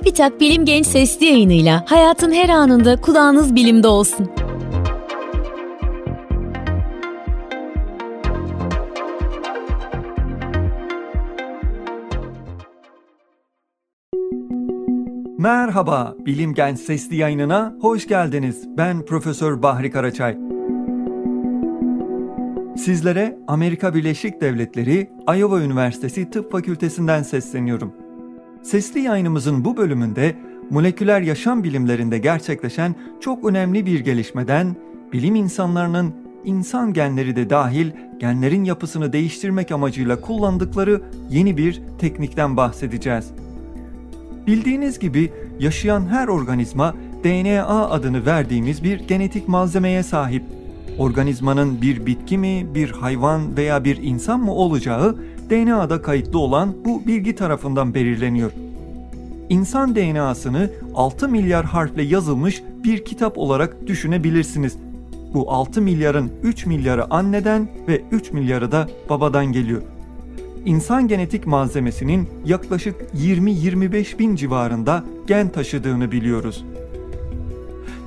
TÜBİTAK Bilim Genç Sesli yayınıyla hayatın her anında kulağınız bilimde olsun. Merhaba, Bilim Genç Sesli yayınına hoş geldiniz. Ben Profesör Bahri Karaçay. Sizlere Amerika Birleşik Devletleri Iowa Üniversitesi Tıp Fakültesinden sesleniyorum. Sesli yayınımızın bu bölümünde moleküler yaşam bilimlerinde gerçekleşen çok önemli bir gelişmeden bilim insanlarının insan genleri de dahil genlerin yapısını değiştirmek amacıyla kullandıkları yeni bir teknikten bahsedeceğiz. Bildiğiniz gibi yaşayan her organizma DNA adını verdiğimiz bir genetik malzemeye sahip. Organizmanın bir bitki mi, bir hayvan veya bir insan mı olacağı DNA'da kayıtlı olan bu bilgi tarafından belirleniyor. İnsan DNA'sını 6 milyar harfle yazılmış bir kitap olarak düşünebilirsiniz. Bu 6 milyarın 3 milyarı anneden ve 3 milyarı da babadan geliyor. İnsan genetik malzemesinin yaklaşık 20-25 bin civarında gen taşıdığını biliyoruz.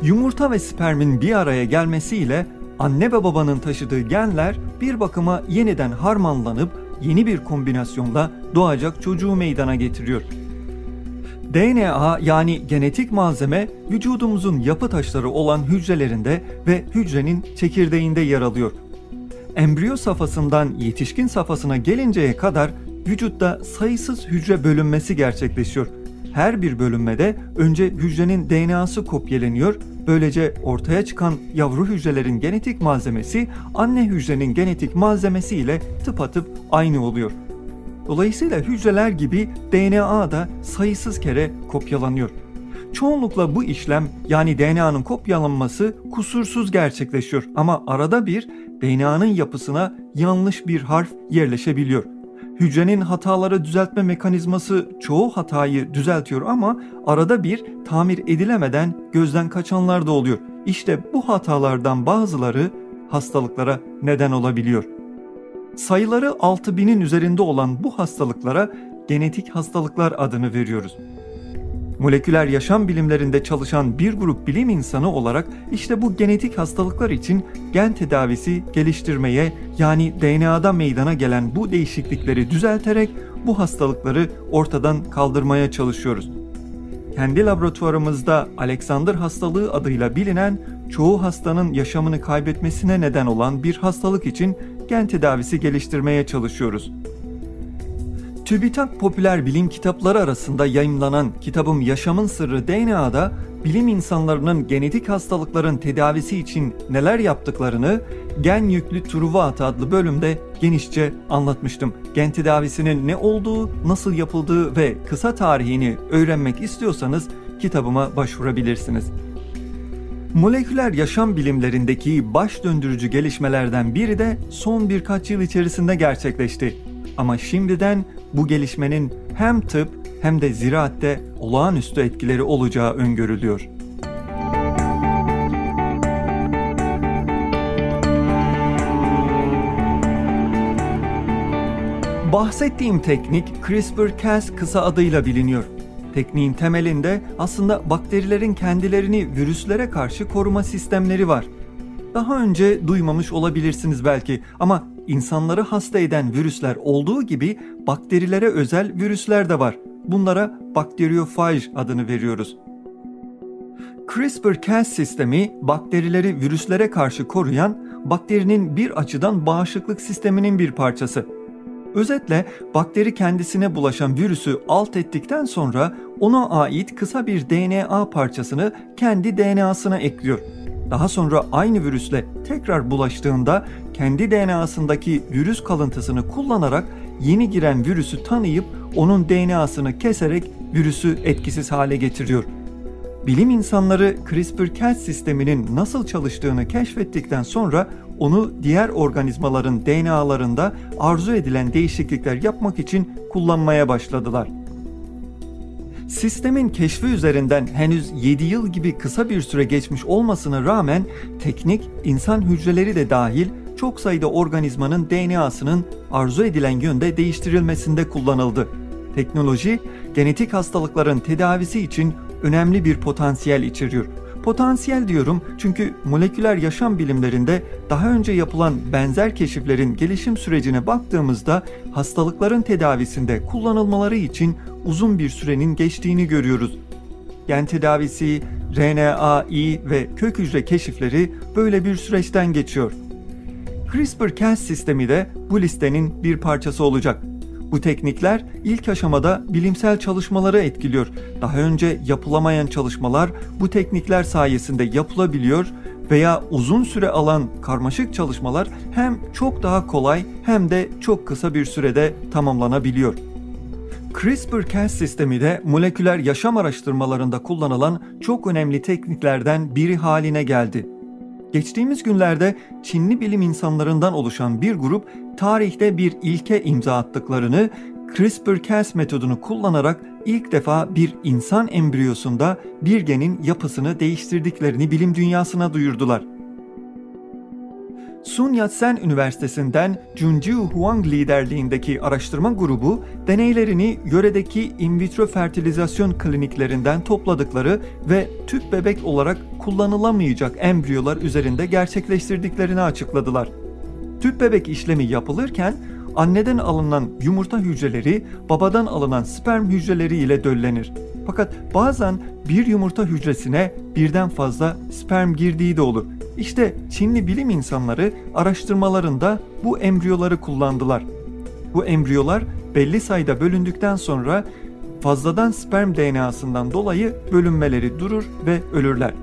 Yumurta ve spermin bir araya gelmesiyle anne ve babanın taşıdığı genler bir bakıma yeniden harmanlanıp yeni bir kombinasyonla doğacak çocuğu meydana getiriyor. DNA yani genetik malzeme vücudumuzun yapı taşları olan hücrelerinde ve hücrenin çekirdeğinde yer alıyor. Embriyo safhasından yetişkin safhasına gelinceye kadar vücutta sayısız hücre bölünmesi gerçekleşiyor. Her bir bölünmede önce hücrenin DNA'sı kopyaleniyor Böylece ortaya çıkan yavru hücrelerin genetik malzemesi anne hücrenin genetik malzemesi ile tıpatıp aynı oluyor. Dolayısıyla hücreler gibi DNA da sayısız kere kopyalanıyor. Çoğunlukla bu işlem yani DNA'nın kopyalanması kusursuz gerçekleşiyor ama arada bir DNA'nın yapısına yanlış bir harf yerleşebiliyor. Hücrenin hataları düzeltme mekanizması çoğu hatayı düzeltiyor ama arada bir tamir edilemeden gözden kaçanlar da oluyor. İşte bu hatalardan bazıları hastalıklara neden olabiliyor. Sayıları 6000'in üzerinde olan bu hastalıklara genetik hastalıklar adını veriyoruz. Moleküler yaşam bilimlerinde çalışan bir grup bilim insanı olarak işte bu genetik hastalıklar için gen tedavisi geliştirmeye yani DNA'da meydana gelen bu değişiklikleri düzelterek bu hastalıkları ortadan kaldırmaya çalışıyoruz. Kendi laboratuvarımızda Alexander hastalığı adıyla bilinen çoğu hastanın yaşamını kaybetmesine neden olan bir hastalık için gen tedavisi geliştirmeye çalışıyoruz. TÜBİTAK popüler bilim kitapları arasında yayımlanan kitabım Yaşamın Sırrı DNA'da bilim insanlarının genetik hastalıkların tedavisi için neler yaptıklarını Gen Yüklü Truvat adlı bölümde genişçe anlatmıştım. Gen tedavisinin ne olduğu, nasıl yapıldığı ve kısa tarihini öğrenmek istiyorsanız kitabıma başvurabilirsiniz. Moleküler yaşam bilimlerindeki baş döndürücü gelişmelerden biri de son birkaç yıl içerisinde gerçekleşti. Ama şimdiden bu gelişmenin hem tıp hem de ziraatte olağanüstü etkileri olacağı öngörülüyor. Bahsettiğim teknik CRISPR-Cas kısa adıyla biliniyor. Tekniğin temelinde aslında bakterilerin kendilerini virüslere karşı koruma sistemleri var. Daha önce duymamış olabilirsiniz belki ama insanları hasta eden virüsler olduğu gibi bakterilere özel virüsler de var. Bunlara bakteriyofaj adını veriyoruz. CRISPR-Cas sistemi bakterileri virüslere karşı koruyan bakterinin bir açıdan bağışıklık sisteminin bir parçası. Özetle bakteri kendisine bulaşan virüsü alt ettikten sonra ona ait kısa bir DNA parçasını kendi DNA'sına ekliyor. Daha sonra aynı virüsle tekrar bulaştığında kendi DNA'sındaki virüs kalıntısını kullanarak yeni giren virüsü tanıyıp onun DNA'sını keserek virüsü etkisiz hale getiriyor. Bilim insanları CRISPR-Cas sisteminin nasıl çalıştığını keşfettikten sonra onu diğer organizmaların DNA'larında arzu edilen değişiklikler yapmak için kullanmaya başladılar. Sistemin keşfi üzerinden henüz 7 yıl gibi kısa bir süre geçmiş olmasına rağmen teknik insan hücreleri de dahil çok sayıda organizmanın DNA'sının arzu edilen yönde değiştirilmesinde kullanıldı. Teknoloji, genetik hastalıkların tedavisi için önemli bir potansiyel içeriyor. Potansiyel diyorum çünkü moleküler yaşam bilimlerinde daha önce yapılan benzer keşiflerin gelişim sürecine baktığımızda hastalıkların tedavisinde kullanılmaları için uzun bir sürenin geçtiğini görüyoruz. Gen tedavisi, RNAi ve kök hücre keşifleri böyle bir süreçten geçiyor. CRISPR-Cas sistemi de bu listenin bir parçası olacak. Bu teknikler ilk aşamada bilimsel çalışmaları etkiliyor. Daha önce yapılamayan çalışmalar bu teknikler sayesinde yapılabiliyor veya uzun süre alan karmaşık çalışmalar hem çok daha kolay hem de çok kısa bir sürede tamamlanabiliyor. CRISPR-Cas sistemi de moleküler yaşam araştırmalarında kullanılan çok önemli tekniklerden biri haline geldi. Geçtiğimiz günlerde Çinli bilim insanlarından oluşan bir grup tarihte bir ilke imza attıklarını CRISPR-Cas metodunu kullanarak ilk defa bir insan embriyosunda bir genin yapısını değiştirdiklerini bilim dünyasına duyurdular. Sun Yat-sen Üniversitesi'nden Junjiu Huang liderliğindeki araştırma grubu deneylerini yöredeki in vitro fertilizasyon kliniklerinden topladıkları ve tüp bebek olarak kullanılamayacak embriyolar üzerinde gerçekleştirdiklerini açıkladılar. Tüp bebek işlemi yapılırken anneden alınan yumurta hücreleri babadan alınan sperm hücreleri ile döllenir. Fakat bazen bir yumurta hücresine birden fazla sperm girdiği de olur. İşte Çinli bilim insanları araştırmalarında bu embriyoları kullandılar. Bu embriyolar belli sayıda bölündükten sonra fazladan sperm DNA'sından dolayı bölünmeleri durur ve ölürler.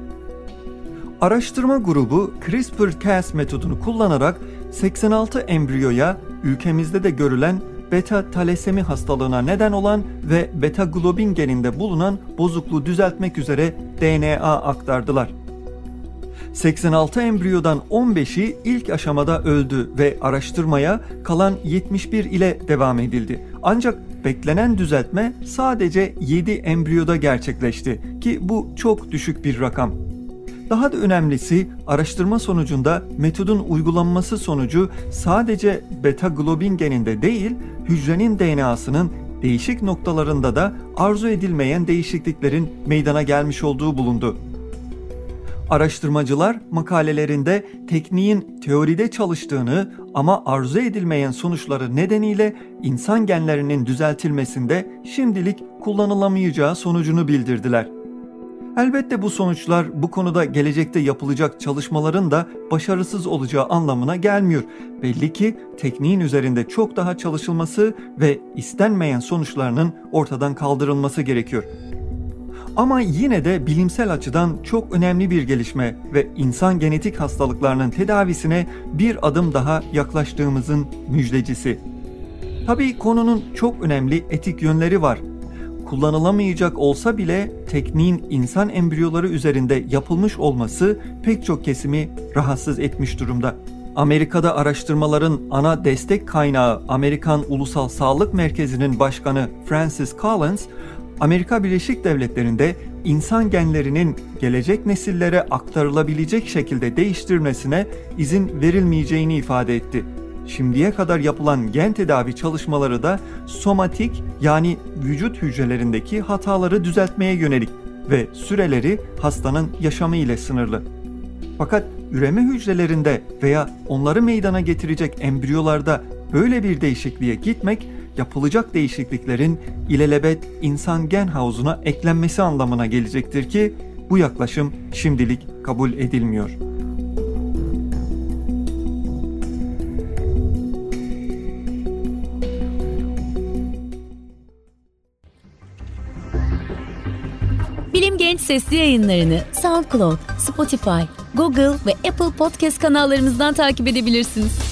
Araştırma grubu CRISPR-Cas metodunu kullanarak 86 embriyoya ülkemizde de görülen beta talasemi hastalığına neden olan ve beta globin geninde bulunan bozukluğu düzeltmek üzere DNA aktardılar. 86 embriyodan 15'i ilk aşamada öldü ve araştırmaya kalan 71 ile devam edildi. Ancak beklenen düzeltme sadece 7 embriyoda gerçekleşti ki bu çok düşük bir rakam. Daha da önemlisi araştırma sonucunda metodun uygulanması sonucu sadece beta globin geninde değil, hücrenin DNA'sının değişik noktalarında da arzu edilmeyen değişikliklerin meydana gelmiş olduğu bulundu. Araştırmacılar makalelerinde tekniğin teoride çalıştığını ama arzu edilmeyen sonuçları nedeniyle insan genlerinin düzeltilmesinde şimdilik kullanılamayacağı sonucunu bildirdiler. Elbette bu sonuçlar bu konuda gelecekte yapılacak çalışmaların da başarısız olacağı anlamına gelmiyor. Belli ki tekniğin üzerinde çok daha çalışılması ve istenmeyen sonuçlarının ortadan kaldırılması gerekiyor. Ama yine de bilimsel açıdan çok önemli bir gelişme ve insan genetik hastalıklarının tedavisine bir adım daha yaklaştığımızın müjdecisi. Tabii konunun çok önemli etik yönleri var kullanılamayacak olsa bile tekniğin insan embriyoları üzerinde yapılmış olması pek çok kesimi rahatsız etmiş durumda. Amerika'da araştırmaların ana destek kaynağı Amerikan Ulusal Sağlık Merkezi'nin başkanı Francis Collins, Amerika Birleşik Devletleri'nde insan genlerinin gelecek nesillere aktarılabilecek şekilde değiştirmesine izin verilmeyeceğini ifade etti. Şimdiye kadar yapılan gen tedavi çalışmaları da somatik yani vücut hücrelerindeki hataları düzeltmeye yönelik ve süreleri hastanın yaşamı ile sınırlı. Fakat üreme hücrelerinde veya onları meydana getirecek embriyolarda böyle bir değişikliğe gitmek yapılacak değişikliklerin ilelebet insan gen havuzuna eklenmesi anlamına gelecektir ki bu yaklaşım şimdilik kabul edilmiyor. Bilim Genç sesli yayınlarını SoundCloud, Spotify, Google ve Apple Podcast kanallarımızdan takip edebilirsiniz.